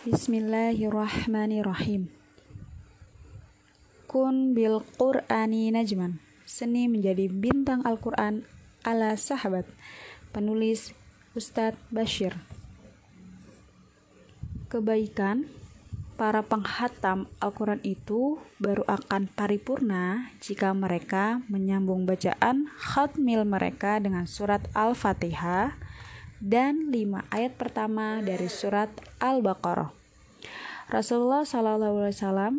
Bismillahirrahmanirrahim. Kun bil Qur'ani najman. Seni menjadi bintang Al-Qur'an ala sahabat. Penulis Ustadz Bashir. Kebaikan para penghatam Al-Quran itu baru akan paripurna jika mereka menyambung bacaan khatmil mereka dengan surat Al-Fatihah dan lima ayat pertama dari surat Al-Baqarah. Rasulullah Shallallahu Alaihi Wasallam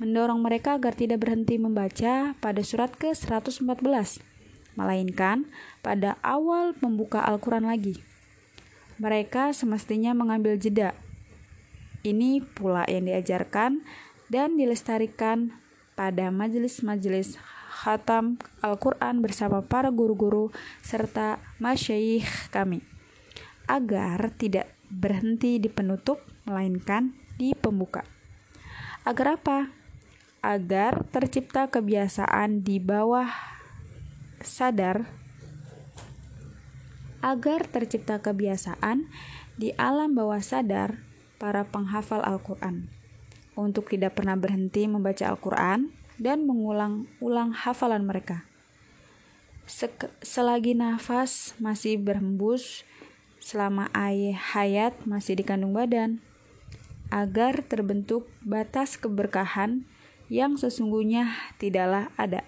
mendorong mereka agar tidak berhenti membaca pada surat ke-114, melainkan pada awal membuka Al-Quran lagi. Mereka semestinya mengambil jeda. Ini pula yang diajarkan dan dilestarikan pada majelis-majelis khatam Al-Quran bersama para guru-guru serta masyayikh kami agar tidak berhenti di penutup, melainkan di pembuka. Agar apa? Agar tercipta kebiasaan di bawah sadar agar tercipta kebiasaan di alam bawah sadar para penghafal Al-Quran untuk tidak pernah berhenti membaca Al-Quran dan mengulang-ulang hafalan mereka. Selagi nafas masih berhembus, selama hayat masih dikandung badan, agar terbentuk batas keberkahan yang sesungguhnya tidaklah ada.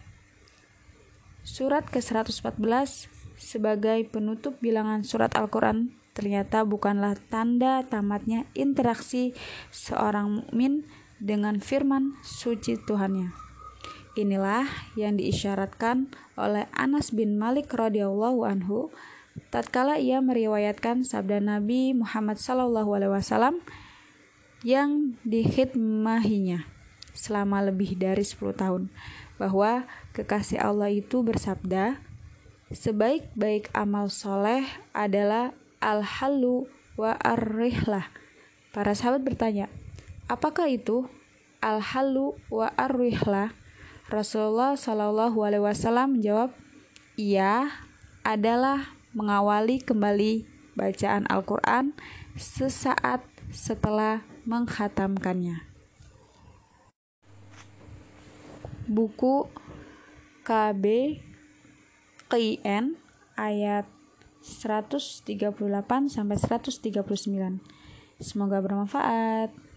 Surat ke-114 sebagai penutup bilangan surat Al-Quran ternyata bukanlah tanda tamatnya interaksi seorang mukmin dengan firman suci Tuhannya. Inilah yang diisyaratkan oleh Anas bin Malik radhiyallahu anhu tatkala ia meriwayatkan sabda Nabi Muhammad SAW yang dikhidmahinya selama lebih dari 10 tahun bahwa kekasih Allah itu bersabda sebaik-baik amal soleh adalah al-halu wa ar-rihlah. Para sahabat bertanya apakah itu al-halu wa ar-rihlah? Rasulullah Shallallahu Alaihi Wasallam menjawab, "Ia adalah mengawali kembali bacaan Al-Quran sesaat setelah menghatamkannya. Buku KB KIN ayat 138 sampai 139. Semoga bermanfaat.